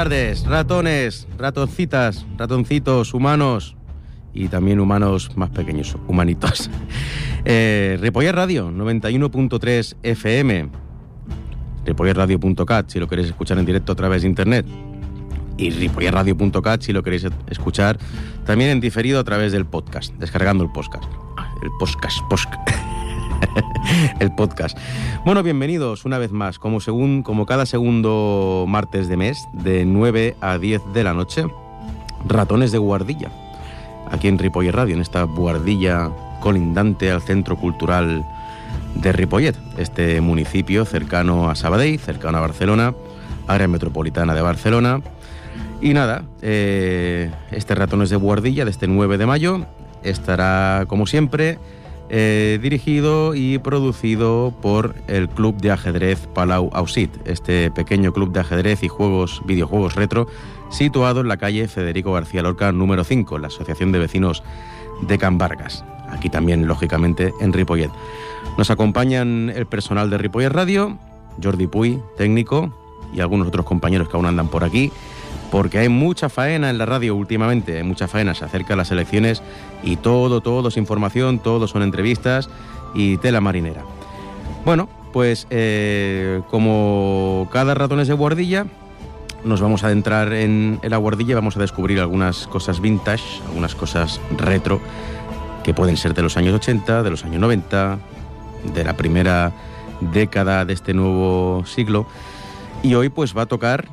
Tardes, ratones, ratoncitas, ratoncitos, humanos y también humanos más pequeños, humanitos. Eh, Radio, 91.3 FM. Ripolletradio.cat, si lo queréis escuchar en directo a través de internet. Y ripolletradio.cat, si lo queréis escuchar también en diferido a través del podcast, descargando el podcast. Ah, El podcast, podcast. el podcast. Bueno, bienvenidos una vez más, como, según, como cada segundo martes de mes, de 9 a 10 de la noche, ratones de guardilla, aquí en Ripollet Radio, en esta guardilla colindante al Centro Cultural de Ripollet, este municipio cercano a Sabadell, cercano a Barcelona, área metropolitana de Barcelona. Y nada, eh, este Ratones de Guardilla de este 9 de mayo estará, como siempre, eh, dirigido y producido por el Club de Ajedrez Palau Ausit, este pequeño club de ajedrez y juegos, videojuegos retro, situado en la calle Federico García Lorca número 5, la Asociación de Vecinos de Can Vargas. Aquí también, lógicamente, en Ripollet. Nos acompañan el personal de Ripollet Radio, Jordi Puy, técnico, y algunos otros compañeros que aún andan por aquí porque hay mucha faena en la radio últimamente, hay mucha faena, se acercan las elecciones y todo, todo es información, todo son entrevistas y tela marinera. Bueno, pues eh, como cada ratón es de guardilla, nos vamos a adentrar en, en la guardilla y vamos a descubrir algunas cosas vintage, algunas cosas retro, que pueden ser de los años 80, de los años 90, de la primera década de este nuevo siglo. Y hoy pues va a tocar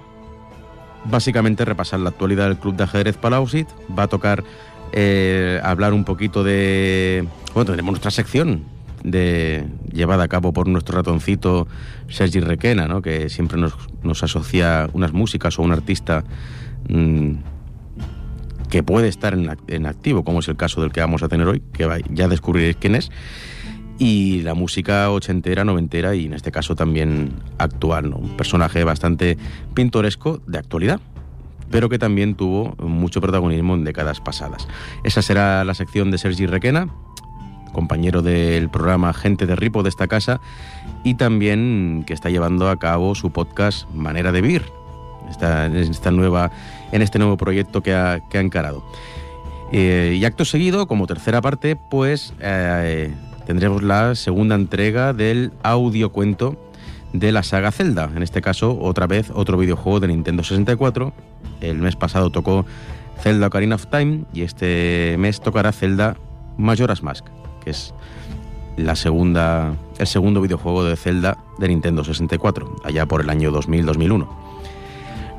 básicamente repasar la actualidad del Club de Ajedrez Palausit, va a tocar eh, hablar un poquito de... Bueno, tenemos nuestra sección de, llevada a cabo por nuestro ratoncito Sergi Requena, ¿no? que siempre nos, nos asocia unas músicas o un artista mmm, que puede estar en, en, activo, como es el caso del que vamos a tener hoy, que ya descubriréis quién es, y la música ochentera, noventera y en este caso también actual, ¿no? un personaje bastante pintoresco de actualidad pero que también tuvo mucho protagonismo en décadas pasadas. Esa será la sección de Sergi Requena, compañero del programa Gente de Ripo de esta casa, y también que está llevando a cabo su podcast Manera de Vivir, esta, esta nueva, en este nuevo proyecto que ha, que ha encarado. Eh, y acto seguido, como tercera parte, pues eh, tendremos la segunda entrega del audiocuento de la saga Zelda. En este caso, otra vez, otro videojuego de Nintendo 64. El mes pasado tocó Zelda Ocarina of Time y este mes tocará Zelda Majora's Mask, que es la segunda, el segundo videojuego de Zelda de Nintendo 64, allá por el año 2000-2001.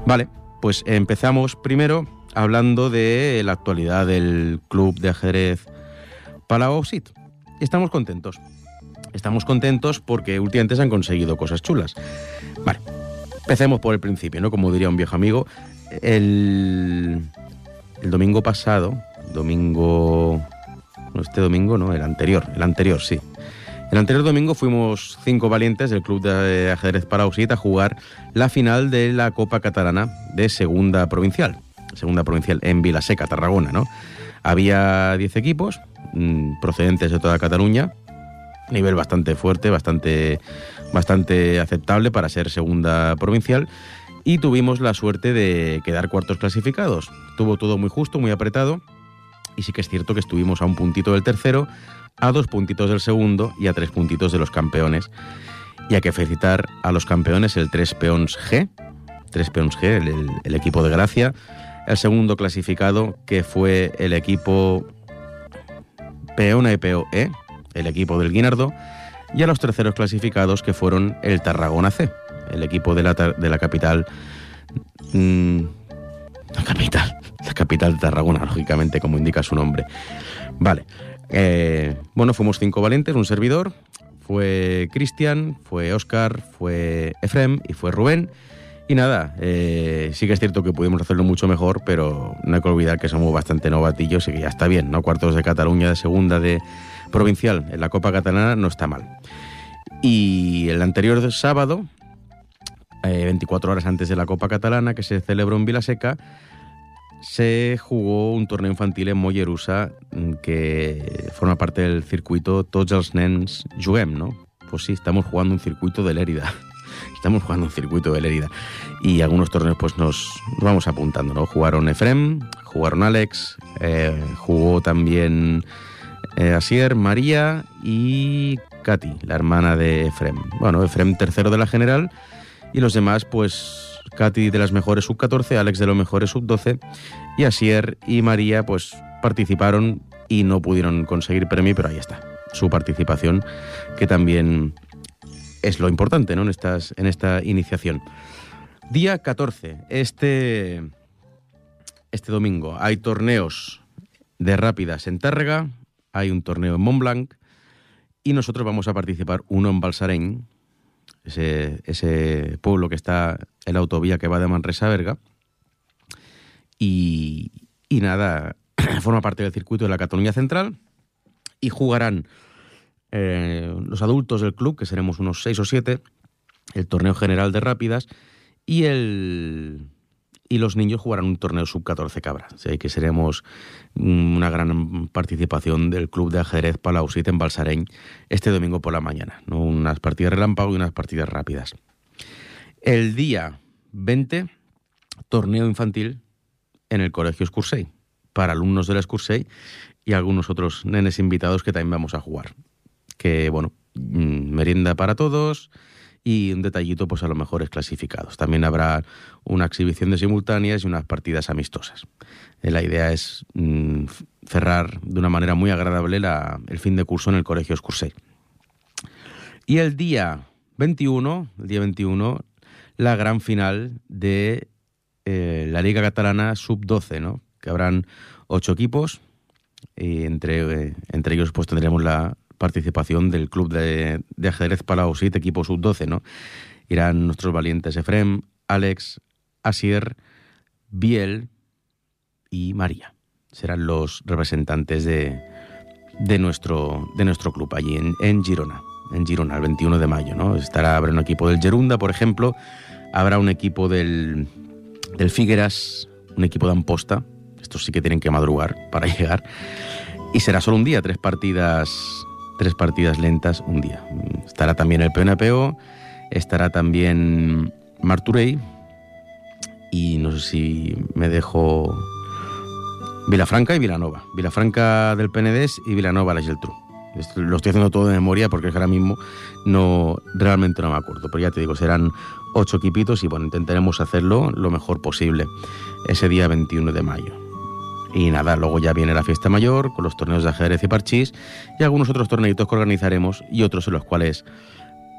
Vale, pues empezamos primero hablando de la actualidad del club de ajedrez Palau. Estamos contentos. Estamos contentos porque últimamente se han conseguido cosas chulas. Vale, empecemos por el principio, ¿no? Como diría un viejo amigo, el, el domingo pasado, domingo... No, este domingo no, el anterior, el anterior, sí. El anterior domingo fuimos cinco valientes del Club de Ajedrez Parausit a jugar la final de la Copa Catalana de Segunda Provincial. Segunda Provincial en Vilaseca, Tarragona, ¿no? Había 10 equipos mmm, procedentes de toda Cataluña, nivel bastante fuerte, bastante, bastante aceptable para ser segunda provincial. Y tuvimos la suerte de quedar cuartos clasificados. Tuvo todo muy justo, muy apretado. Y sí que es cierto que estuvimos a un puntito del tercero, a dos puntitos del segundo y a tres puntitos de los campeones. Y hay que felicitar a los campeones, el 3 Peons G, 3 Peons G, el, el, el equipo de Gracia. El segundo clasificado, que fue el equipo Peona y POE, el equipo del Guinardo, y a los terceros clasificados que fueron el Tarragona C, el equipo de la, de la capital. Mmm, la capital, la capital de Tarragona, lógicamente, como indica su nombre. Vale. Eh, bueno, fuimos cinco valientes, un servidor. Fue Cristian, fue Oscar, fue Efrem y fue Rubén. Y nada, eh, sí que es cierto que pudimos hacerlo mucho mejor, pero no hay que olvidar que somos bastante novatillos y que ya está bien, ¿no? Cuartos de Cataluña de segunda de provincial en la Copa Catalana no está mal. Y el anterior sábado, eh, 24 horas antes de la Copa Catalana, que se celebró en Vilaseca, se jugó un torneo infantil en Mollerusa que forma parte del circuito Tots els nens juguem, ¿no? Pues sí, estamos jugando un circuito de Lérida. Estamos jugando un circuito de Lerida. Y algunos torneos pues nos, vamos apuntando, ¿no? Jugaron Efrem, jugaron Alex, eh, jugó también eh, Asier, María y Katy, la hermana de Efrem. Bueno, Efrem tercero de la general y los demás pues Katy de las mejores sub-14, Alex de los mejores sub-12 y Asier y María pues participaron y no pudieron conseguir premio, pero ahí está, su participación, que también es lo importante ¿no? en, estas, en esta iniciación. Día 14, este, este domingo, hay torneos de rápidas en Tárrega, hay un torneo en Montblanc y nosotros vamos a participar uno en Balsareny, ese, ese pueblo que está en la autovía que va de Manresa a Berga. Y, y nada, forma parte del circuito de la Cataluña Central y jugarán eh, los adultos del club, que seremos unos seis o siete, el torneo general de rápidas y el y los niños jugarán un torneo sub-14 cabras. Así que seremos una gran participación del club de ajedrez Palausit en Balsareny este domingo por la mañana. Unas partidas relámpago y unas partidas rápidas. El día 20, torneo infantil en el Colegio Scursey para alumnos de la Scursey y algunos otros nenes invitados que también vamos a jugar. Que, bueno, mm, merienda para todos y un detallito, pues a los mejores clasificados. También habrá una exhibición de simultáneas y unas partidas amistosas. Eh, la idea es mm, cerrar de una manera muy agradable el fin de curso en el Colegio Scursey. Y el día 21, el día 21, la gran final de eh, la Liga Catalana Sub-12, ¿no? que habrán ocho equipos y entre, eh, entre ellos pues tendremos la participación del club de, de ajedrez Palau-Sit, equipo sub-12, ¿no? Irán nuestros valientes Efrem, Alex, Asier, Biel y María. Serán los representantes de, de, nuestro, de nuestro club allí en, en Girona, en Girona, el 21 de mayo, ¿no? Estará, habrá un equipo del Gerunda, por ejemplo, habrá un equipo del, del Figueras, un equipo de Amposta, estos sí que tienen que madrugar para llegar. Y será solo un día, tres partidas, tres partidas lentas un día. Estará también el PNPO, estará también Marturey y no sé si me dejo Vilafranca y Vilanova. Vilafranca del PNDES y Vilanova la Geltrú. Lo estoy haciendo todo de memoria porque ahora mismo no realmente no me acuerdo. Pero ya te digo, serán ocho equipitos y bueno, intentaremos hacerlo lo mejor posible ese día 21 de mayo. Y nada, luego ya viene la fiesta mayor con los torneos de ajedrez y parchís y algunos otros torneitos que organizaremos y otros en los cuales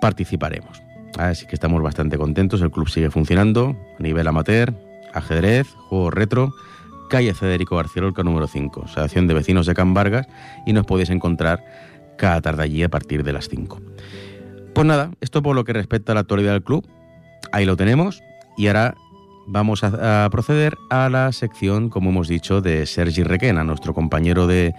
participaremos. Así que estamos bastante contentos, el club sigue funcionando a nivel amateur, ajedrez, juego retro, calle Federico García Lorca número 5, Asociación de Vecinos de Can Vargas y nos podéis encontrar cada tarde allí a partir de las 5. Pues nada, esto por lo que respecta a la actualidad del club, ahí lo tenemos y ahora vamos a, proceder a la sección, como hemos dicho, de Sergi Requena, nuestro compañero de,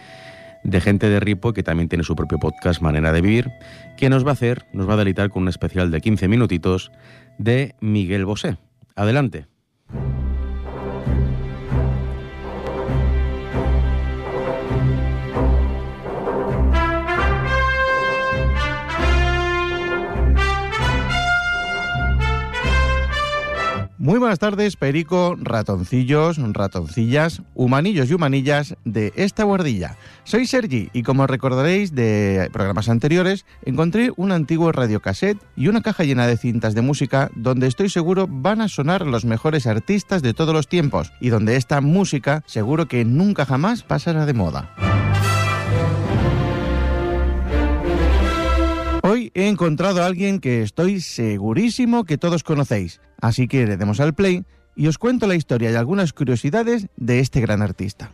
de Gente de Ripo, que también tiene su propio podcast Manera de Vivir, que nos va a hacer, nos va a deleitar con un especial de 15 minutitos de Miguel Bosé. Adelante. Muy buenas tardes, Perico, ratoncillos, ratoncillas, humanillos y humanillas de esta guardilla. Soy Sergi y como recordaréis de programas anteriores, encontré un antiguo radiocassette y una caja llena de cintas de música donde estoy seguro van a sonar los mejores artistas de todos los tiempos y donde esta música seguro que nunca jamás pasará de moda. He encontrado a alguien que estoy segurísimo que todos conocéis, así que le demos al play y os cuento la historia y algunas curiosidades de este gran artista.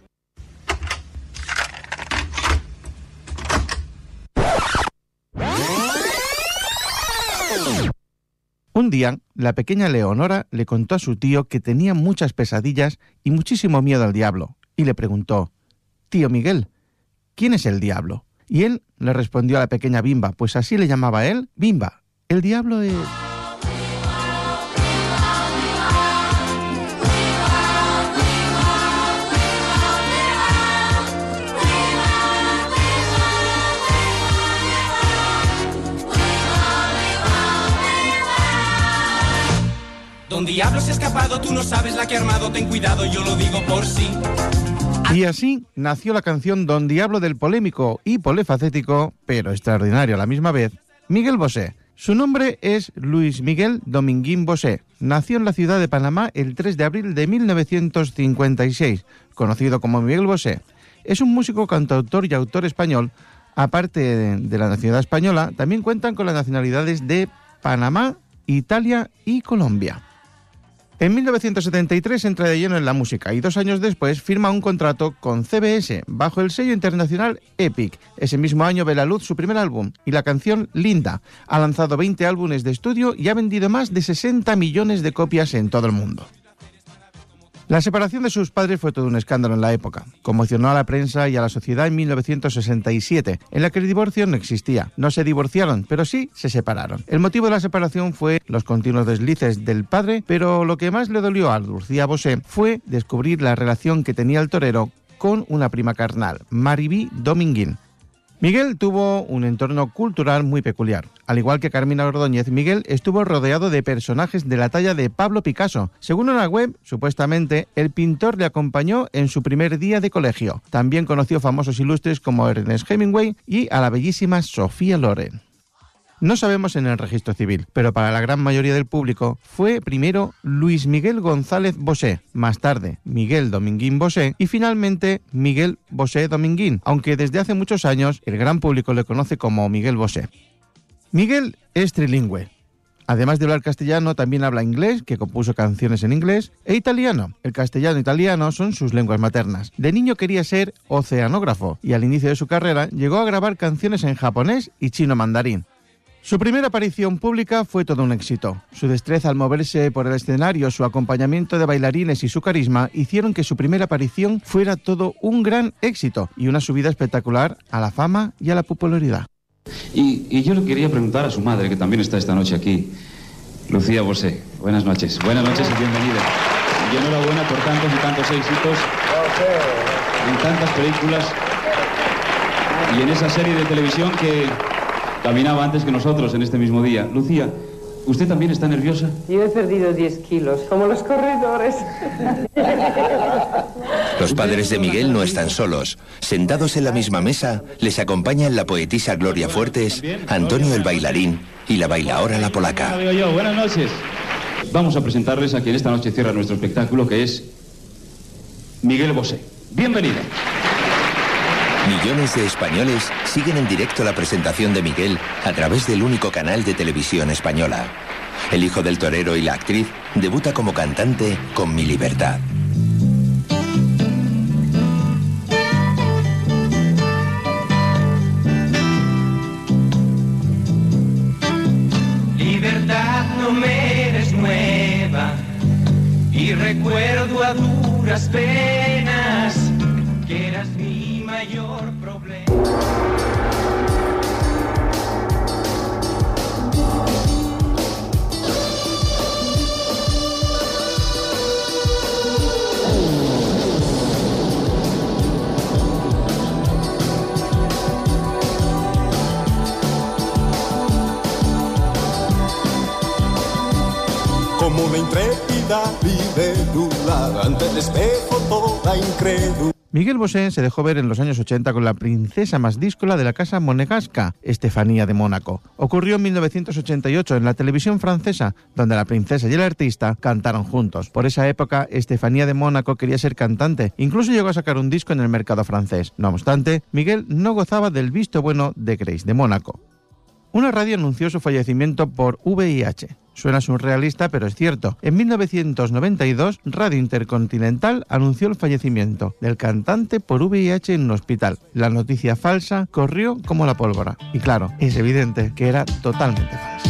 Un día, la pequeña Leonora le contó a su tío que tenía muchas pesadillas y muchísimo miedo al diablo, y le preguntó, Tío Miguel, ¿quién es el diablo? Y él le respondió a la pequeña Bimba, pues así le llamaba él, Bimba, el diablo es... diablo se ha escapado, tú no sabes la que ha armado, ten cuidado, yo lo digo por sí. Y así nació la canción Don Diablo del polémico y polifacético, pero extraordinario a la misma vez, Miguel Bosé. Su nombre es Luis Miguel Dominguín Bosé. Nació en la ciudad de Panamá el 3 de abril de 1956, conocido como Miguel Bosé. Es un músico, cantautor y autor español. Aparte de la nacionalidad española, también cuentan con las nacionalidades de Panamá, Italia y Colombia. En 1973 entra de lleno en la música y dos años después firma un contrato con CBS bajo el sello internacional Epic. Ese mismo año ve la luz su primer álbum y la canción Linda. Ha lanzado 20 álbumes de estudio y ha vendido más de 60 millones de copias en todo el mundo. La separación de sus padres fue todo un escándalo en la época. Conmocionó a la prensa y a la sociedad en 1967, en la que el divorcio no existía. No se divorciaron, pero sí se separaron. El motivo de la separación fue los continuos deslices del padre, pero lo que más le dolió a Lucía Bosé fue descubrir la relación que tenía el torero con una prima carnal, Maribí Dominguín. Miguel tuvo un entorno cultural muy peculiar. Al igual que Carmina Ordóñez, Miguel estuvo rodeado de personajes de la talla de Pablo Picasso. Según una web, supuestamente, el pintor le acompañó en su primer día de colegio. También conoció famosos ilustres como Ernest Hemingway y a la bellísima Sofía Loren. No sabemos en el registro civil, pero para la gran mayoría del público fue primero Luis Miguel González Bosé, más tarde Miguel Dominguín Bosé y finalmente Miguel Bosé Dominguín, aunque desde hace muchos años el gran público le conoce como Miguel Bosé. Miguel es trilingüe. Además de hablar castellano, también habla inglés, que compuso canciones en inglés, e italiano. El castellano e italiano son sus lenguas maternas. De niño quería ser oceanógrafo y al inicio de su carrera llegó a grabar canciones en japonés y chino mandarín. Su primera aparición pública fue todo un éxito. Su destreza al moverse por el escenario, su acompañamiento de bailarines y su carisma hicieron que su primera aparición fuera todo un gran éxito y una subida espectacular a la fama y a la popularidad. Y, yo le quería preguntar a su madre, que también está esta noche aquí, Lucía Bosé. Buenas noches. Buenas noches y bienvenida. Y enhorabuena por tantos y tantos éxitos en tantas películas y en esa serie de televisión que caminaba antes que nosotros en este mismo día. Lucía, ¿usted también está nerviosa? Yo he perdido 10 kilos, como los corredores. Los padres de Miguel no están solos. Sentados en la misma mesa, les acompañan la poetisa Gloria Fuertes, Antonio el bailarín y la bailaora la polaca. Buenas noches. Vamos a presentarles a quien esta noche cierra nuestro espectáculo, que es Miguel Bosé. Bienvenido. Millones de españoles siguen en directo la presentación de Miguel a través del único canal de televisión española. El hijo del torero y la actriz debuta como cantante con Mi Libertad. Libertad no me eres nueva y recuerdo a duras penas que eras mi mayor problema. Como una intrépida libélula ante el espejo toda incrédula. Miguel Bosé se dejó ver en los años 80 con la princesa más díscola de la casa monegasca, Estefanía de Mónaco. Ocurrió en 1988 en la televisión francesa, donde la princesa y el artista cantaron juntos. Por esa época, Estefanía de Mónaco quería ser cantante, incluso llegó a sacar un disco en el mercado francés. No obstante, Miguel no gozaba del visto bueno de Grace de Mónaco. Una radio anunció su fallecimiento por VIH. Suena surrealista, pero es cierto. En 1992, Radio Intercontinental anunció el fallecimiento del cantante por VIH en un hospital. La noticia falsa corrió como la pólvora. Y claro, es evidente que era totalmente falsa.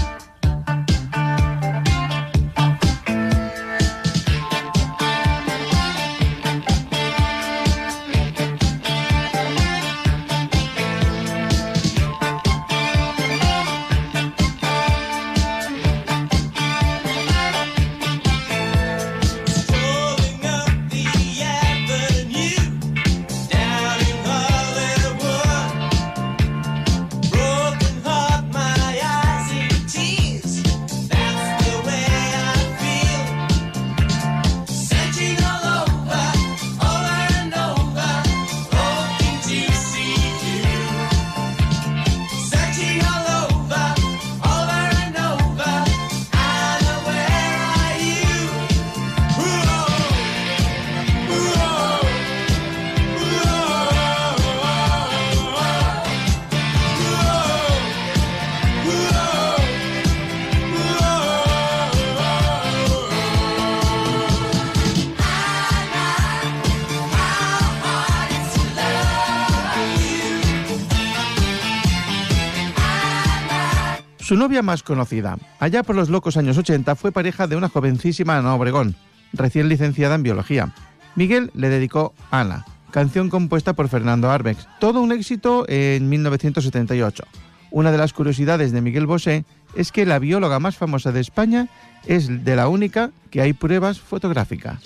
Novia más conocida, allá por los locos años 80, fue pareja de una jovencísima Ana Obregón, recién licenciada en biología. Miguel le dedicó Ana, canción compuesta por Fernando Arbex, todo un éxito en 1978. Una de las curiosidades de Miguel Bosé es que la bióloga más famosa de España es de la única que hay pruebas fotográficas.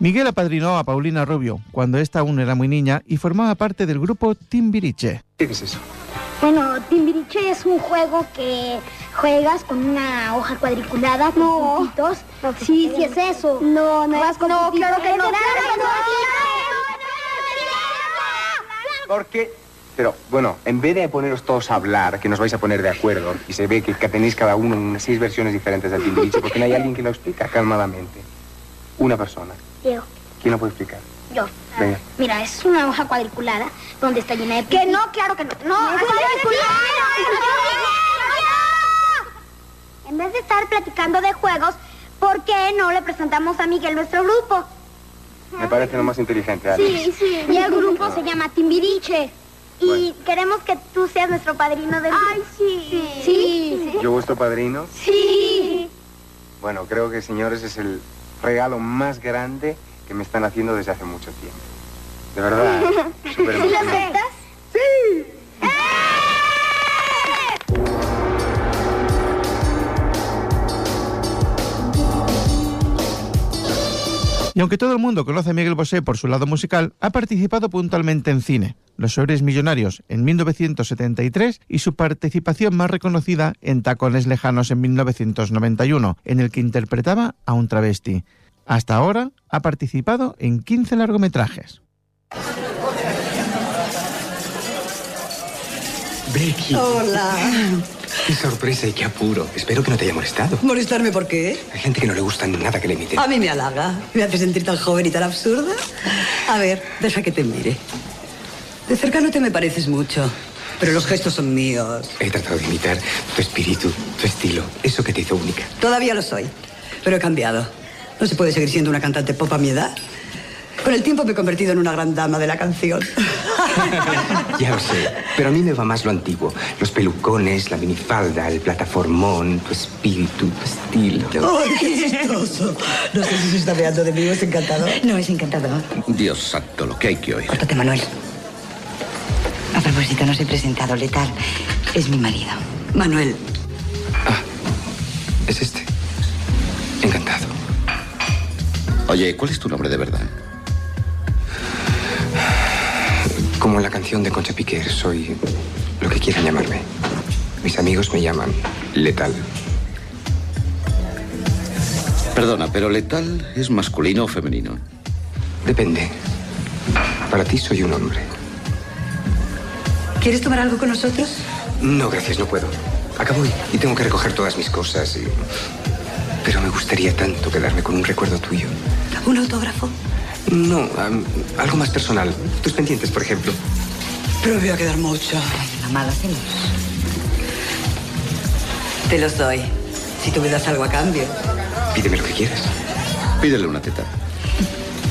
Miguel apadrinó a Paulina Rubio cuando ésta aún era muy niña y formaba parte del grupo Timbiriche. ¿Qué es eso? Bueno, Timbiriche es un juego que juegas con una hoja cuadriculada con No. puntitos. Sí, sí es eso. No, no, Vas con no, claro que no. Claro Claro que no. Porque, pero bueno, en vez de poneros todos a hablar, que nos vais a poner de acuerdo, y se ve que, que tenéis cada uno unas seis versiones diferentes del Timbiriche, porque no hay alguien que lo explica calmadamente. Una persona. Yo, ¿Quién lo puede explicar? yo. Venga. Mira, es una hoja cuadriculada donde está llena de Que no, claro que no. No, En vez de estar platicando de juegos, ¿por qué no le presentamos a Miguel nuestro grupo? Me parece lo más inteligente, Alex. Sí, sí. Y el grupo se llama Timbiriche. Y Bueno. queremos que tú seas nuestro padrino del Ay, sí. Sí. Sí. ¿Yo vuestro padrino? Sí. Bueno, creo que, señores, es el regalo más grande que me están haciendo desde hace mucho tiempo. De verdad, súper ¿Sí lo aceptas? Y aunque todo el mundo conoce a Miguel Bosé por su lado musical, ha participado puntualmente en cine, Los Sobres Millonarios en 1973 y su participación más reconocida en Tacones Lejanos en 1991, en el que interpretaba a un travesti. Hasta ahora ha participado en 15 largometrajes. Becky. Hola. Qué sorpresa y qué apuro. Espero que no te haya molestado. ¿Molestarme por qué? Hay gente que no le gusta nada que le imiten. A mí me halaga. Me hace sentir tan joven y tan absurda. A ver, deja que te mire. De cerca no te me pareces mucho, pero los gestos son míos. He tratado de imitar tu espíritu, tu estilo, eso que te hizo única. Todavía lo soy, pero he cambiado. No se puede seguir siendo una cantante pop a mi edad. Con el tiempo me he convertido en una gran dama de la canción. Ya lo sé, pero a mí me va más lo antiguo. Los pelucones, la minifalda, el plataformón, tu espíritu, tu estilo. ¡Ay, qué chistoso! No sé si se está veando de mí o es encantador. No, es encantador. Dios santo, lo que hay que oír. Córtate, Manuel. A propósito, no se he presentado. Letal es mi marido. Manuel, Es este. Encantado. Oye, ¿cuál es tu nombre de verdad? Como en la canción de Concha Piquer, soy lo que quieran llamarme. Mis amigos me llaman Letal. Perdona, pero letal es masculino o femenino. Depende. Para ti soy un hombre. ¿quieres tomar algo con nosotros? No, gracias, no puedo. Acabo y, y tengo que recoger todas mis cosas. y- Pero me gustaría tanto quedarme con un recuerdo tuyo. ¿Un autógrafo? No, algo más personal. Tus pendientes, por ejemplo. Pero me voy a quedar mucho. Mamá, lo hacemos. Te los doy. Si tú me das algo a cambio. Pídeme lo que quieras. Pídele una teta.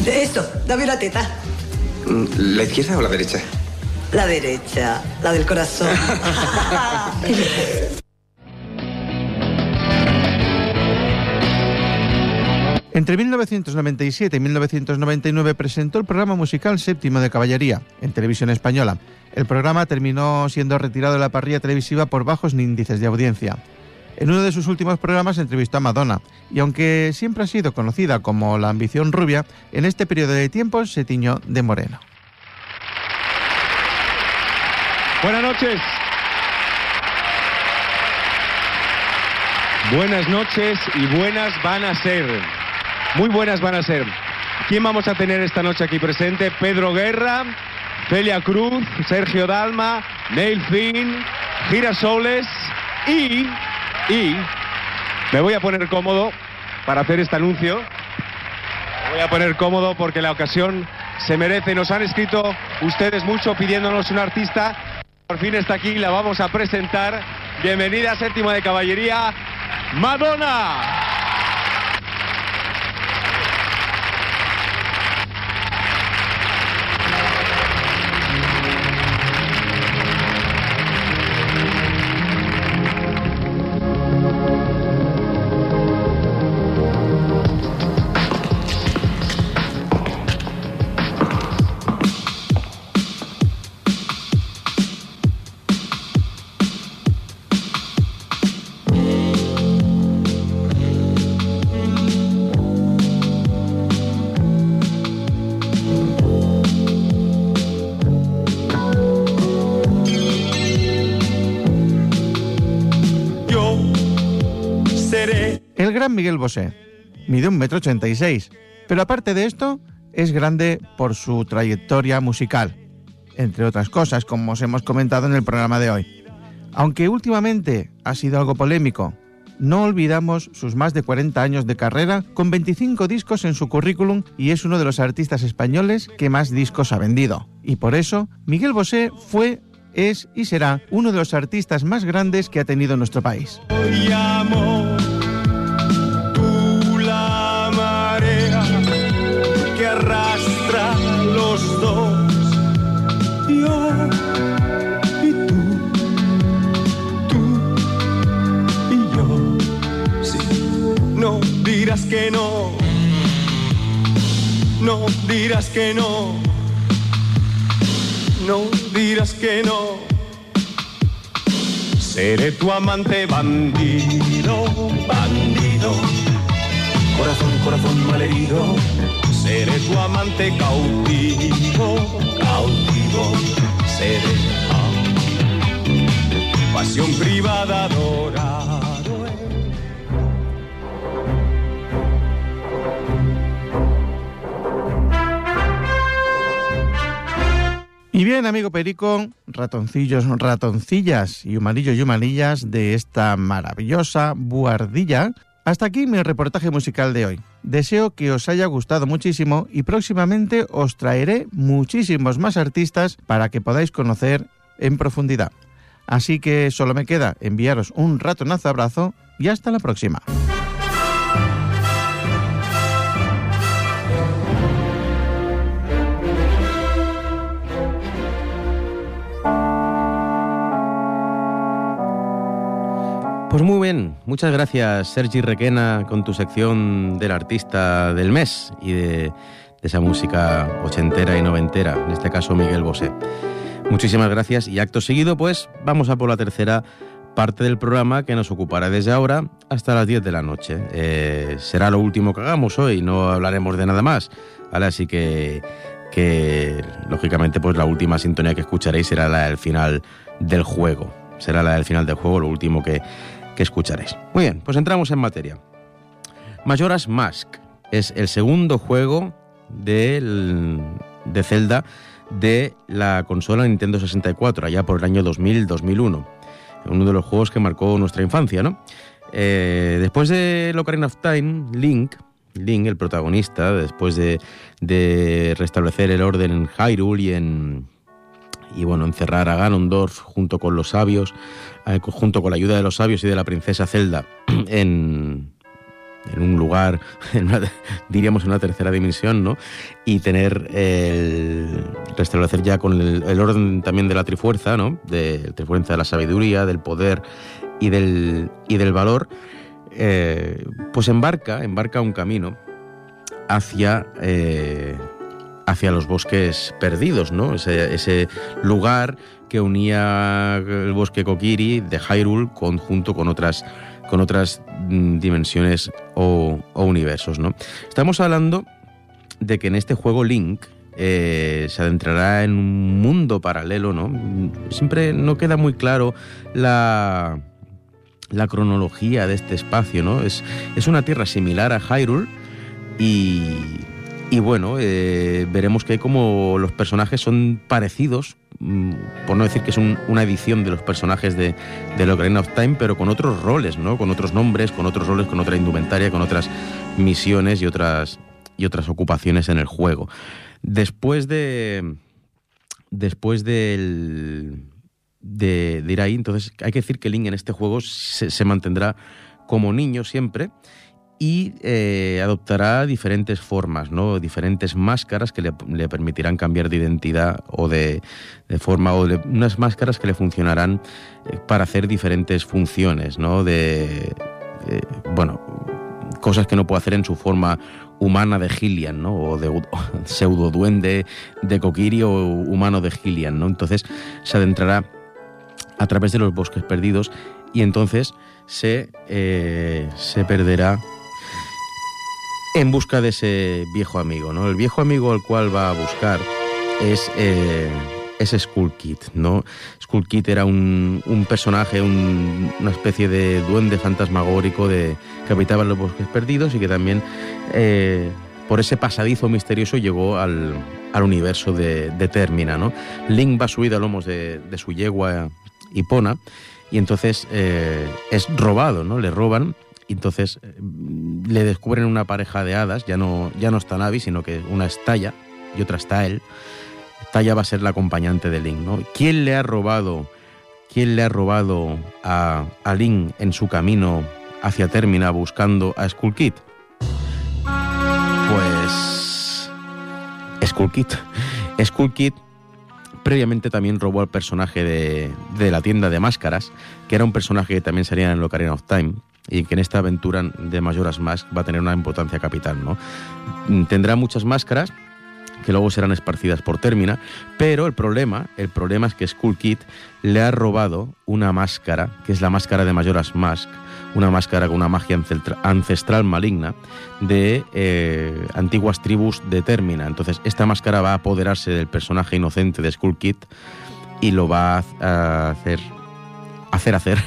De esto, dame una teta. Mm, ¿La izquierda o la derecha? La derecha, la del corazón. Entre 1997 y 1999 presentó el programa musical Séptimo de Caballería en televisión española. El programa terminó siendo retirado de la parrilla televisiva por bajos índices de audiencia. En uno de sus últimos programas entrevistó a Madonna, y aunque siempre ha sido conocida como la ambición rubia, en este periodo de tiempo se tiñó de moreno. Buenas noches. Buenas noches y buenas van a ser. Muy buenas van a ser. ¿Quién vamos a tener esta noche aquí presente? Pedro Guerra, Celia Cruz, Sergio Dalma, Neil Finn, Girasoles y, y me voy a poner cómodo para hacer este anuncio. Me voy a poner cómodo porque la ocasión se merece. Nos han escrito ustedes mucho pidiéndonos un artista. Por fin está aquí, la vamos a presentar. Bienvenida a Séptimo de Caballería, Madonna. Gran Miguel Bosé mide un metro ochenta y seis, pero aparte de esto, es grande por su trayectoria musical, entre otras cosas, como os hemos comentado en el programa de hoy. Aunque últimamente ha sido algo polémico, no olvidamos sus más de 40 años de carrera con 25 discos en su currículum y es uno de los artistas españoles que más discos ha vendido. Y por eso, Miguel Bosé fue, es y será uno de los artistas más grandes que ha tenido nuestro país. Que no, no dirás que no, no dirás que no. Seré tu amante bandido, bandido. Corazón, corazón malherido. Seré tu amante cautivo, cautivo. Seré ah, pasión privada adorado. Y bien, amigo Perico, ratoncillos, ratoncillas y humanillos y humanillas de esta maravillosa buhardilla, hasta aquí mi reportaje musical de hoy. Deseo que os haya gustado muchísimo y próximamente os traeré muchísimos más artistas para que podáis conocer en profundidad. Así que solo me queda enviaros un ratonazo abrazo y hasta la próxima. Pues muy bien, muchas gracias Sergi Requena con tu sección del artista del mes y de, esa música ochentera y noventera, en este caso Miguel Bosé. Muchísimas gracias y acto seguido pues vamos a por la tercera parte del programa que nos ocupará desde ahora hasta las 10 de la noche. Eh, será lo último que hagamos hoy, no hablaremos de nada más, ¿vale? Así que, que lógicamente pues la última sintonía que escucharéis será la del final del juego. Será la del final del juego, lo último que, que escucharéis. Muy bien, pues entramos en materia. Majora's Mask es el segundo juego del, de Zelda de la consola Nintendo 64, allá por el año 2000-2001. Uno de los juegos que marcó nuestra infancia, ¿no? Eh, después de Ocarina of Time, Link, Link, el protagonista, después de, de restablecer el orden en Hyrule y en, y bueno, encerrar a Ganondorf junto con los sabios, eh, junto con la ayuda de los sabios y de la princesa Zelda en, en un lugar, en una, diríamos en una tercera dimensión, ¿no? Y tener el restablecer ya con el, orden también de la trifuerza, ¿no? De la trifuerza de la sabiduría, del poder y del, y del valor, eh, pues embarca, embarca un camino hacia eh, hacia los bosques perdidos, ¿no? Ese, lugar que unía el bosque Kokiri de Hyrule junto con otras, con otras mm, dimensiones o, o, universos, ¿no? Estamos hablando de que en este juego Link eh, se adentrará en un mundo paralelo, ¿no? Siempre no queda muy claro la, la cronología de este espacio, ¿no? Es, es una tierra similar a Hyrule y y bueno, eh, veremos que como los personajes son parecidos, mmm, por no decir que es un, una edición de los personajes de, de Ocarina of Time, pero con otros roles, ¿no? Con otros nombres, con otros roles, con otra indumentaria, con otras misiones y otras, y otras ocupaciones en el juego. Después de. Después del. De, de ir ahí, entonces hay que decir que Link en este juego se, se mantendrá como niño siempre y eh, adoptará diferentes formas, ¿no? diferentes máscaras que le, permitirán cambiar de identidad o de, de, forma, o de unas máscaras que le funcionarán eh, para hacer diferentes funciones, ¿no? de, bueno, cosas que no puede hacer en su forma humana de Gillian, ¿no? o de pseudo duende de Kokiri o humano de Gillian. ¿no? Entonces se adentrará a través de los bosques perdidos y entonces se, eh, se perderá en busca de ese viejo amigo, ¿no? El viejo amigo al cual va a buscar es, eh, es Skull Kid, ¿no? Skull Kid era un, un personaje, un- una especie de duende fantasmagórico de, que habitaba en los bosques perdidos y que también eh, por ese pasadizo misterioso llegó al, universo de, de Termina, ¿no? Link va subido a lomos de, de su yegua Hipona y entonces eh, es robado, ¿no? Le roban y entonces eh, le descubren una pareja de hadas, ya no, ya no está Navi, sino que una es Taya y otra está él. Taya va a ser la acompañante de Link, ¿no? ¿Quién le ha robado, quién le ha robado a, a Link en su camino hacia Termina buscando a Skull Kid? Pues Skull Kid. Skull Kid previamente también robó al personaje de, de la tienda de máscaras, que era un personaje que también salía en Ocarina of Time y que en esta aventura de Majora's Mask va a tener una importancia capital, ¿no? Tendrá muchas máscaras que luego serán esparcidas por Termina, pero el problema, el problema es que Skull Kid le ha robado una máscara, que es la máscara de Majora's Mask, una máscara con una magia ancestra- ancestral maligna de eh, antiguas tribus de Termina. Entonces, esta máscara va a apoderarse del personaje inocente de Skull Kid y lo va a hacer hacer hacer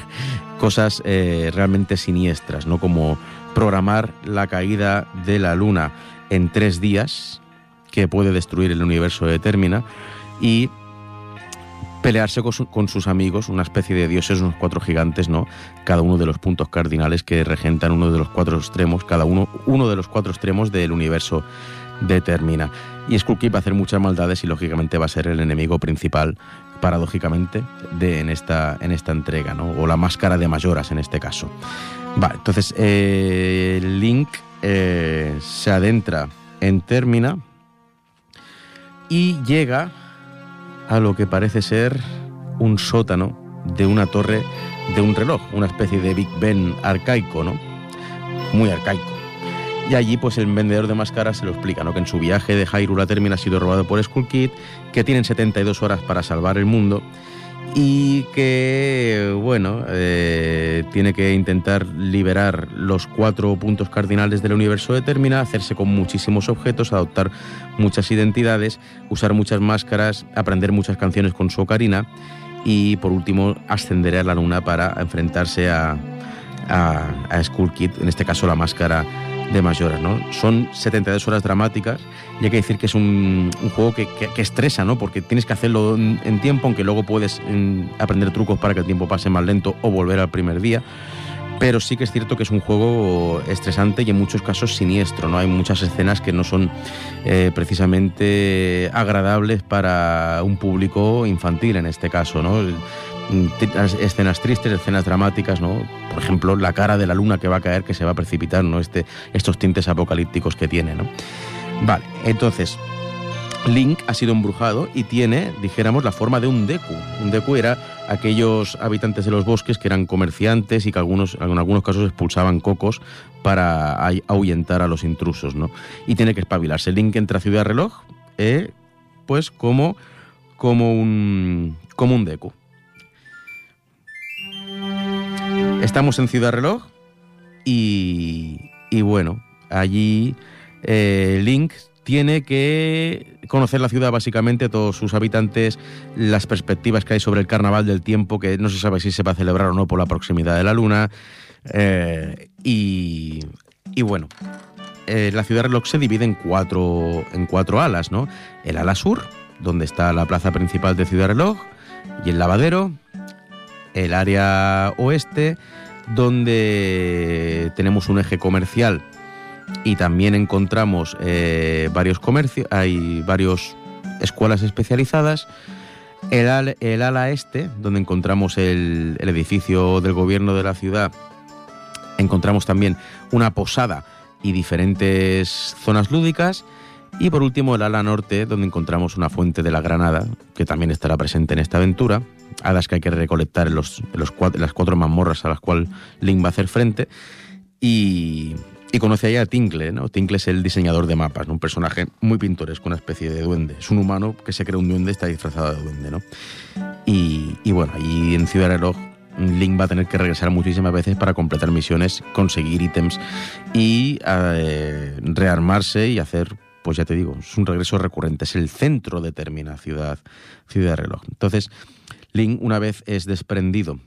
cosas eh, realmente siniestras, ¿no? Como programar la caída de la luna en tres días, que puede destruir el universo de Termina, y pelearse con, su- con sus amigos, una especie de dioses, unos cuatro gigantes, ¿no? Cada uno de los puntos cardinales que regentan uno de los cuatro extremos, cada uno, uno de los cuatro extremos del universo de Termina. Y Skull Kid va a hacer muchas maldades y lógicamente va a ser el enemigo principal, paradójicamente, de, en, esta, en esta entrega, ¿no? O la máscara de Mayoras en este caso. Vale, entonces eh, Link eh, se adentra en Termina y llega a lo que parece ser un sótano de una torre de un reloj, una especie de Big Ben arcaico, ¿no? Muy arcaico. Y allí, pues el vendedor de máscaras se lo explica, ¿no? Que en su viaje de Hyrule a Termina ha sido robado por Skull Kid, que tienen 72 horas para salvar el mundo y que, bueno, eh, tiene que intentar liberar los cuatro puntos cardinales del universo de Termina, hacerse con muchísimos objetos, adoptar muchas identidades, usar muchas máscaras, aprender muchas canciones con su ocarina y, por último, ascender a la luna para enfrentarse a, a, a Skull Kid, en este caso la máscara de Majoras, ¿no? Son 72 horas dramáticas y hay que decir que es un, juego que, estresa, ¿no? Porque tienes que hacerlo en, en tiempo, aunque luego puedes mm, aprender trucos para que el tiempo pase más lento o volver al primer día. Pero sí que es cierto que es un juego estresante y en muchos casos siniestro, ¿no? Hay muchas escenas que no son eh, precisamente agradables para un público infantil en este caso, ¿no? Mm, escenas tristes, escenas dramáticas, ¿no? Por ejemplo, la cara de la luna que va a caer, que se va a precipitar, ¿no? Este, estos tintes apocalípticos que tiene, ¿no? Vale, entonces, Link ha sido embrujado y tiene, dijéramos, la forma de un Deku. Un Deku era aquellos habitantes de los bosques que eran comerciantes y que algunos, en algunos casos expulsaban cocos para ahuyentar a los intrusos, ¿no? Y tiene que espabilarse. Link entra a Ciudad Reloj, eh, pues como, como, un, como un Deku. Estamos en Ciudad Reloj y, y bueno, allí eh, Link tiene que conocer la ciudad básicamente, todos sus habitantes, las perspectivas que hay sobre el carnaval del tiempo, que no se sabe si se va a celebrar o no por la proximidad de la luna. eh, y, y bueno, eh, la ciudad reloj se divide en cuatro, en cuatro alas, ¿no? El ala sur, donde está la plaza principal de Ciudad Reloj, y el lavadero, el área oeste, donde tenemos un eje comercial y también encontramos eh, varios comercios, hay varios escuelas especializadas. El, el ala este, donde encontramos el, el edificio del gobierno de la ciudad, encontramos también una posada y diferentes zonas lúdicas. Y por último, el ala norte, donde encontramos una fuente de la Granada, que también estará presente en esta aventura. Hadas que hay que recolectar en, los, las cuatro mazmorras a las cuales Link va a hacer frente. Y, y conoce ahí a Tinkle, ¿no? Tinkle es el diseñador de mapas, un personaje muy pintoresco, una especie de duende. Es un humano que se cree un duende, está disfrazado de duende, ¿no? Y, y bueno, ahí en Ciudad Reloj Link va a tener que regresar muchísimas veces para completar misiones, conseguir ítems y eh, rearmarse y hacer pues ya te digo, es un regreso recurrente, es el centro de Termina, ciudad, ciudad reloj. Entonces, Link, una vez es desprendido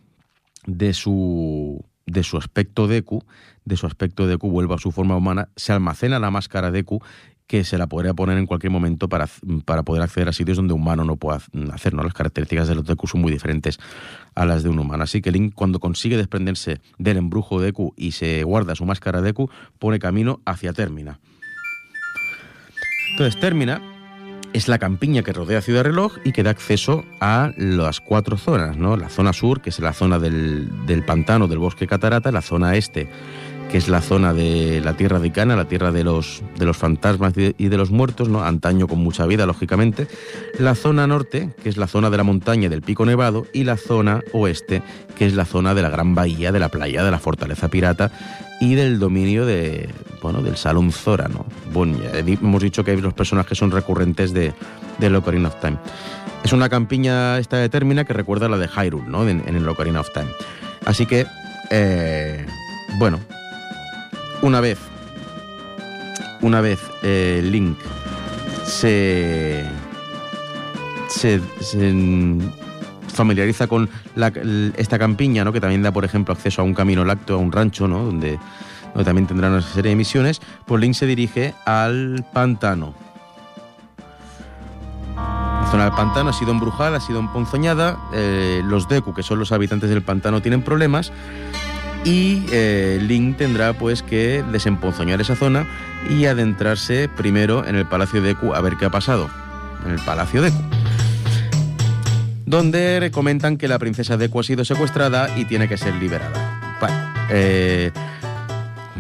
de su, de su aspecto Deku, de su aspecto Deku vuelve a su forma humana, se almacena la máscara Deku que se la podría poner en cualquier momento para, para poder acceder a sitios donde un humano no puede hacer. ¿no? Las características de los Deku son muy diferentes a las de un humano. Así que Link, cuando consigue desprenderse del embrujo Deku y se guarda su máscara Deku, pone camino hacia Termina. Entonces, Termina es la campiña que rodea Ciudad Reloj y que da acceso a las cuatro zonas, ¿no? La zona sur, que es la zona del, del pantano, del bosque catarata, la zona este, que es la zona de la tierra de Icana, la tierra de los, de los fantasmas y de los muertos, ¿no? antaño con mucha vida, lógicamente, la zona norte, que es la zona de la montaña y del pico nevado, y la zona oeste, que es la zona de la gran bahía, de la playa, de la fortaleza pirata y del dominio de, bueno, del Salón Zora. ¿no? Bueno, hemos dicho que los personajes son recurrentes de, de Ocarina of Time. Es una campiña esta determina que recuerda a la de Hyrule, ¿no? En, en el Ocarina of Time. Así que, eh, bueno, una vez, una vez eh, Link se, se, se familiariza con esta campiña, ¿no? que también da, por ejemplo, acceso a un camino lácteo, a un rancho, ¿no? donde, también tendrá una serie de misiones, pues Link se dirige al pantano. La zona del pantano ha sido embrujada, ha sido emponzoñada, eh, los Deku, que son los habitantes del pantano, tienen problemas, y eh, Link tendrá pues que desemponzoñar esa zona y adentrarse primero en el Palacio Deku a ver qué ha pasado. En el Palacio Deku. Donde comentan que la princesa Deku ha sido secuestrada y tiene que ser liberada. Bueno, eh,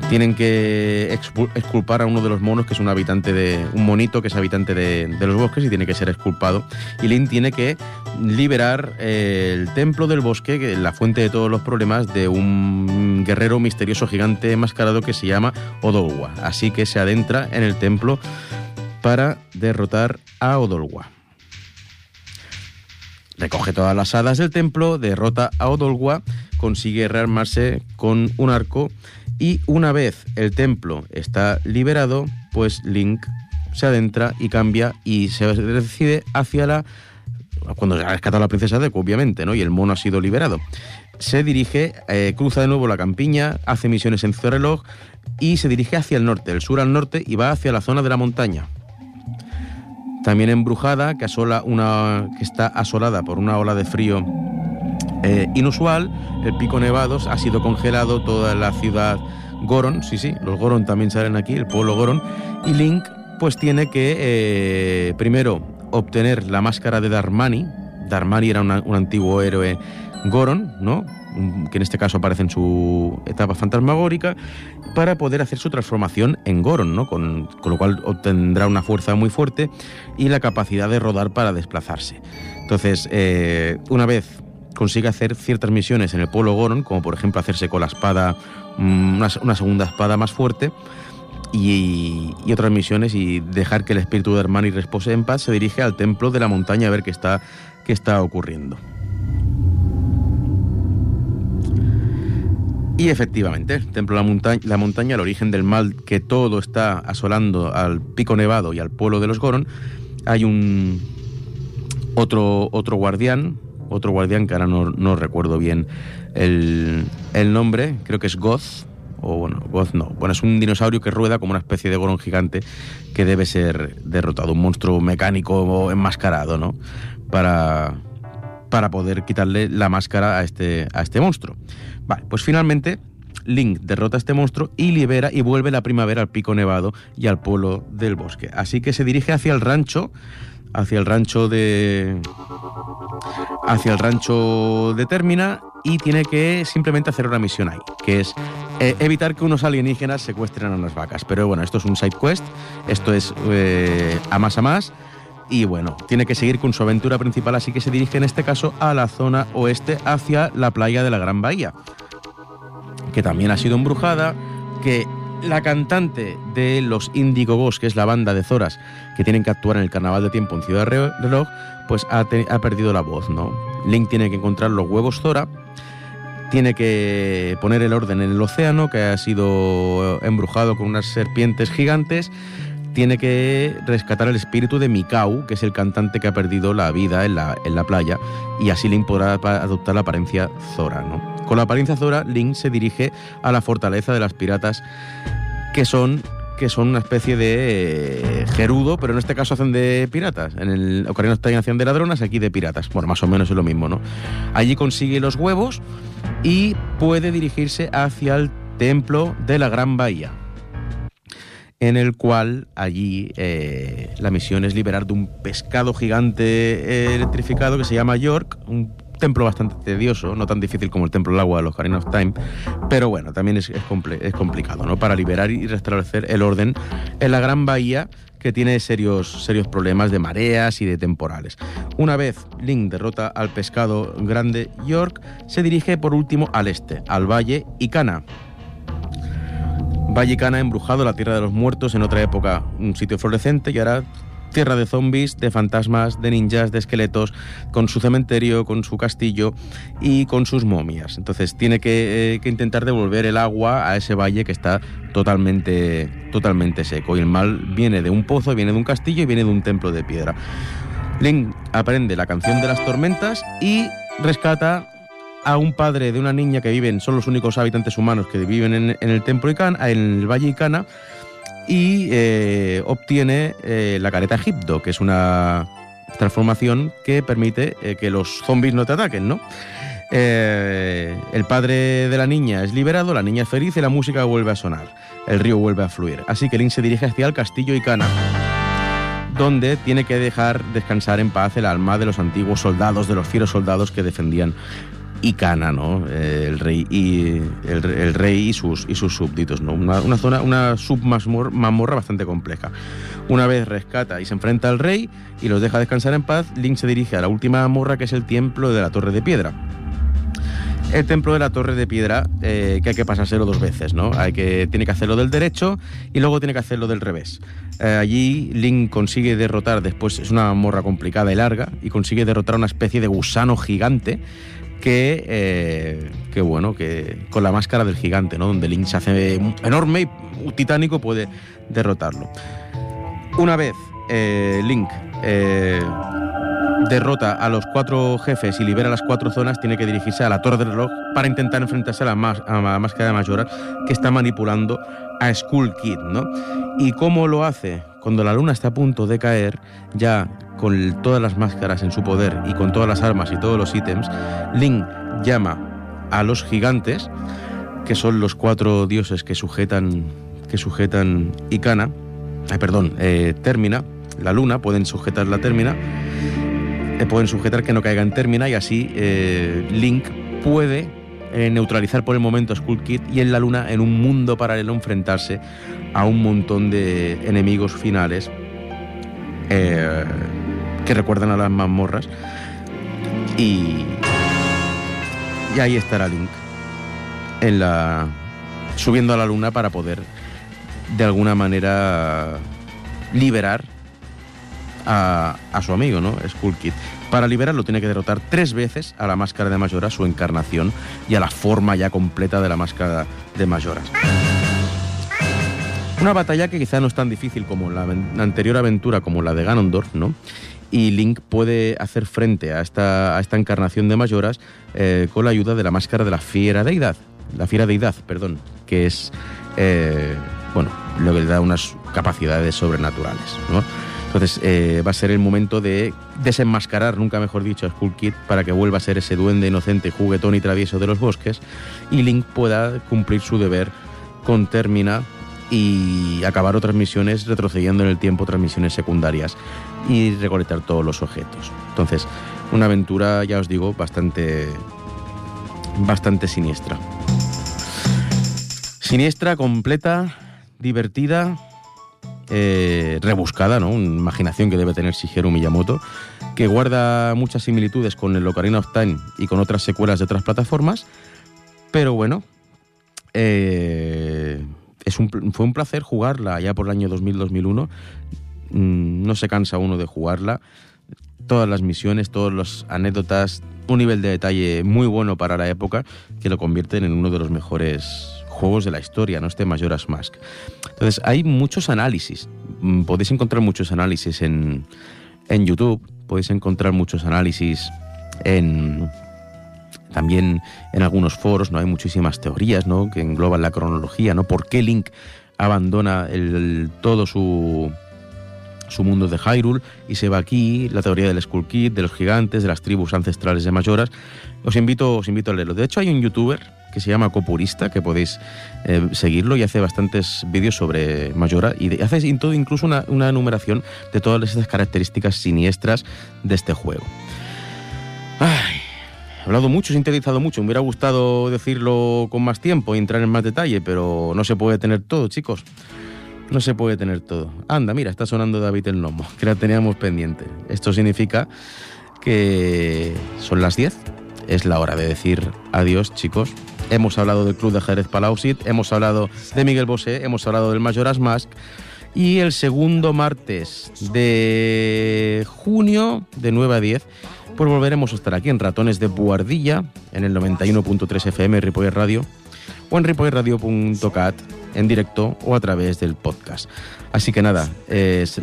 tienen que exculpar a uno de los monos que es un habitante de. un monito que es habitante de, los bosques y tiene que ser exculpado. Y Link tiene que liberar eh, el templo del bosque, que la fuente de todos los problemas, de un guerrero misterioso gigante enmascarado que se llama Odolwa. Así que se adentra en el templo para derrotar a Odolwa. Recoge todas las hadas del templo, derrota a Odolwa, consigue rearmarse con un arco y una vez el templo está liberado, pues Link se adentra y cambia y se decide hacia la cuando se ha rescatado a la princesa Deku, obviamente, ¿no? Y el mono ha sido liberado. Se dirige, eh, cruza de nuevo la campiña, hace misiones en Reloj y se dirige hacia el norte, del sur al norte, y va hacia la zona de la montaña. También embrujada, que, asola una, que está asolada por una ola de frío eh, inusual, el pico Nevados ha sido congelado, toda la ciudad Goron, sí, sí, los Goron también salen aquí, el pueblo Goron, y Link pues tiene que eh, primero obtener la máscara de Darmani. Darmani era un antiguo héroe Goron, ¿no? Que en este caso aparece en su etapa fantasmagórica, para poder hacer su transformación en Goron, ¿no? con, con, lo cual obtendrá una fuerza muy fuerte y la capacidad de rodar para desplazarse. Entonces, eh, una vez consigue hacer ciertas misiones en el pueblo Goron, como por ejemplo hacerse con la espada, mm, una, segunda espada más fuerte, y, y, otras misiones y dejar que el espíritu de Hermani repose en paz, se dirige al templo de la montaña a ver qué está, qué está ocurriendo. Y efectivamente, el templo de la montaña, la montaña, el origen del mal que todo está asolando al pico nevado y al pueblo de los Goron, hay un otro, otro guardián, otro guardián que ahora no, no recuerdo bien el, el, nombre, creo que es Goth, o bueno, Goth no, bueno, es un dinosaurio que rueda como una especie de gorón gigante que debe ser derrotado, un monstruo mecánico enmascarado, ¿no? Para, para poder quitarle la máscara a este, a este monstruo. Vale, pues finalmente Link derrota a este monstruo y libera y vuelve la primavera al pico nevado y al pueblo del bosque. Así que se dirige hacia el rancho, hacia el rancho de hacia el rancho de Termina y tiene que simplemente hacer una misión ahí, que es eh, evitar que unos alienígenas secuestren a unas vacas. Pero bueno, esto es un side quest, esto es eh, a más a más y bueno, tiene que seguir con su aventura principal, así que se dirige en este caso a la zona oeste, hacia la playa de la Gran Bahía, que también ha sido embrujada, que la cantante de los Indigo Ghosts, que es la banda de Zoras que tienen que actuar en el Carnaval de Tiempo en Ciudad Reloj, pues ha, ha perdido la voz, ¿no? Link tiene que encontrar los huevos Zora, tiene que poner el orden en el océano, que ha sido embrujado con unas serpientes gigantes, tiene que rescatar el espíritu de Mikau, que es el cantante que ha perdido la vida en la, en la playa, y así Link podrá adoptar la apariencia Zora. ¿no? Con la apariencia Zora, Link se dirige a la fortaleza de las piratas, que son que son una especie de eh, gerudo, pero en este caso hacen de piratas. En el Ocarina of hacían de ladronas, aquí de piratas. Bueno, más o menos es lo mismo, ¿no? Allí consigue los huevos y puede dirigirse hacia el templo de la Gran Bahía en el cual allí eh, la misión es liberar de un pescado gigante eh, electrificado que se llama York, un templo bastante tedioso, no tan difícil como el templo del agua de los Ocarina of Time, pero bueno, también es, es comple- es complicado, ¿no? Para liberar y restablecer el orden en la gran bahía que tiene serios, serios problemas de mareas y de temporales. Una vez Link derrota al pescado grande York, se dirige por último al este, al valle Icana, Valle Cana embrujado, la tierra de los muertos, en otra época un sitio florecente y ahora tierra de zombies, de fantasmas, de ninjas, de esqueletos, con su cementerio, con su castillo y con sus momias. Entonces tiene que, eh, que intentar devolver el agua a ese valle que está totalmente, totalmente seco. Y el mal viene de un pozo, viene de un castillo y viene de un templo de piedra. Link aprende la canción de las tormentas y rescata a un padre de una niña que viven, son los únicos habitantes humanos que viven en, el templo Icana, en el valle Icana, y eh, obtiene eh, la careta Egipto, que es una transformación que permite eh, que los zombies no te ataquen, ¿no? El padre de la niña es liberado, la niña es feliz y la música vuelve a sonar. El río vuelve a fluir. Así que Link se dirige hacia el castillo Icana, donde tiene que dejar descansar en paz el alma de los antiguos soldados, de los fieros soldados que defendían Icana, ¿no? Eh, el rey y el, rey y sus y sus súbditos, ¿no? Una, una zona, una submazmorra bastante compleja. Una vez rescata y se enfrenta al rey y los deja descansar en paz, Link se dirige a la última mazmorra que es el templo de la Torre de Piedra. El templo de la Torre de Piedra, eh, que hay que pasárselo dos veces, ¿no? Hay que, tiene que hacerlo del derecho y luego tiene que hacerlo del revés. Eh, allí Link consigue derrotar, después es una morra complicada y larga, y consigue derrotar una especie de gusano gigante que, eh, que bueno, que con la máscara del gigante, ¿no? Donde Link se hace enorme y titánico puede derrotarlo. Una vez eh, Link eh, derrota a los cuatro jefes y libera las cuatro zonas, tiene que dirigirse a la Torre del Reloj para intentar enfrentarse a la, máscara de Majora que está manipulando a Skull Kid, ¿no? ¿Y cómo lo hace? Cuando la luna está a punto de caer, ya con todas las máscaras en su poder y con todas las armas y todos los ítems, Link llama a los gigantes, que son los cuatro dioses que sujetan, que sujetan Icana, ay, perdón, eh, Termina, la luna, pueden sujetar la Termina, pueden sujetar que no caiga en Termina y así eh, Link puede eh, neutralizar por el momento a Skull Kid y en la luna, en un mundo paralelo, enfrentarse a un montón de enemigos finales eh, que recuerdan a las mazmorras. Y, y ahí estará Link, en la, subiendo a la luna para poder de alguna manera liberar a, a su amigo, ¿no? Skull Kid. Para liberarlo tiene que derrotar tres veces a la máscara de Majora, su encarnación, y a la forma ya completa de la máscara de Majoras. Una batalla que quizá no es tan difícil como la, anterior aventura, como la de Ganondorf, ¿no? Y Link puede hacer frente a esta, a esta encarnación de Majoras eh, con la ayuda de la máscara de la fiera deidad, la fiera deidad, perdón, que es, eh, bueno, lo que le da unas capacidades sobrenaturales, ¿no? Entonces eh, va a ser el momento de desenmascarar, nunca mejor dicho, a Skull Kid para que vuelva a ser ese duende inocente, juguetón y travieso de los bosques y Link pueda cumplir su deber con Termina y acabar otras misiones retrocediendo en el tiempo, otras misiones secundarias y recolectar todos los objetos. Entonces, una aventura, ya os digo, bastante, bastante siniestra. Siniestra, completa, divertida, eh, rebuscada, ¿no? Una imaginación que debe tener Shigeru Miyamoto, que guarda muchas similitudes con el Ocarina of Time y con otras secuelas de otras plataformas, pero bueno, eh, fue un placer jugarla ya por el año 2000-2001. Mm, No se cansa uno de jugarla. Todas las misiones, todas las anécdotas, un nivel de detalle muy bueno para la época que lo convierten en uno de los mejores juegos de la historia, ¿no? Este Majora's Mask. Entonces, hay muchos análisis, mm, podéis encontrar muchos análisis en, en YouTube, podéis encontrar muchos análisis en también en algunos foros, ¿no? Hay muchísimas teorías, ¿no? Que engloban la cronología, ¿no? ¿Por qué Link abandona el, todo su, su mundo de Hyrule y se va aquí, la teoría del Skull Kid, de los gigantes, de las tribus ancestrales de Mayoras. Os invito, os invito a leerlo. De hecho, hay un youtuber que se llama Copurista, que podéis eh, seguirlo y hace bastantes vídeos sobre Mayora y de- hace incluso una, enumeración de todas esas características siniestras de este juego. He hablado mucho, he sintetizado mucho. Me hubiera gustado decirlo con más tiempo y entrar en más detalle, pero no se puede tener todo, chicos. No se puede tener todo. Anda, mira, está sonando David el Nomo, que la teníamos pendiente. Esto significa que son las 10. Es la hora de decir adiós, chicos. Hemos hablado del Club de Jerez Palausit, hemos hablado de Miguel Bosé, hemos hablado del Majoras Mask. Y el segundo martes de junio, de 9 a 10, pues volveremos a estar aquí en Ratones de Buardilla, en el 91.3 FM Ripoller Radio, o en ripollerradio.cat, en directo o a través del podcast. Así que nada,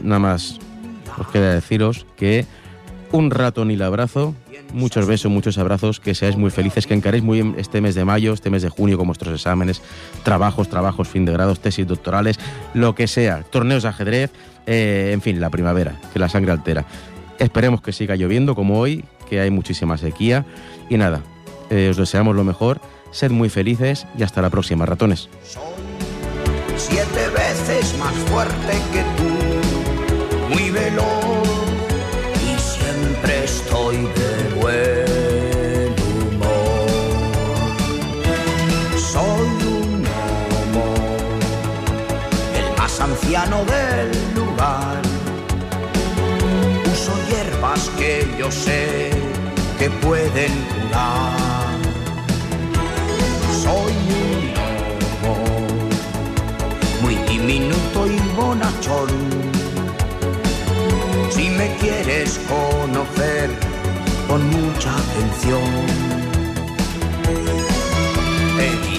nada más os queda deciros que un ratón y el abrazo, muchos besos, muchos abrazos, que seáis muy felices, que encaréis muy bien este mes de mayo, este mes de junio con vuestros exámenes, trabajos, trabajos, fin de grados, tesis doctorales, lo que sea, torneos de ajedrez, eh, en fin, la primavera, que la sangre altera. Esperemos que siga lloviendo como hoy, que hay muchísima sequía. Y nada, eh, os deseamos lo mejor, sed muy felices y hasta la próxima, ratones. Yo sé que pueden curar. Soy un gnomo muy diminuto y bonachón. Si me quieres conocer, con mucha atención.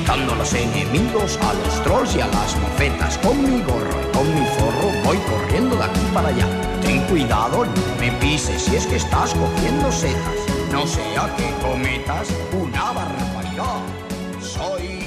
A los enemigos, a los trolls y a las mofetas. Con mi gorro y con mi zorro voy corriendo de aquí para allá. Ten cuidado, no me pises si es que estás cogiendo setas. No sea que cometas una barbaridad. Soy.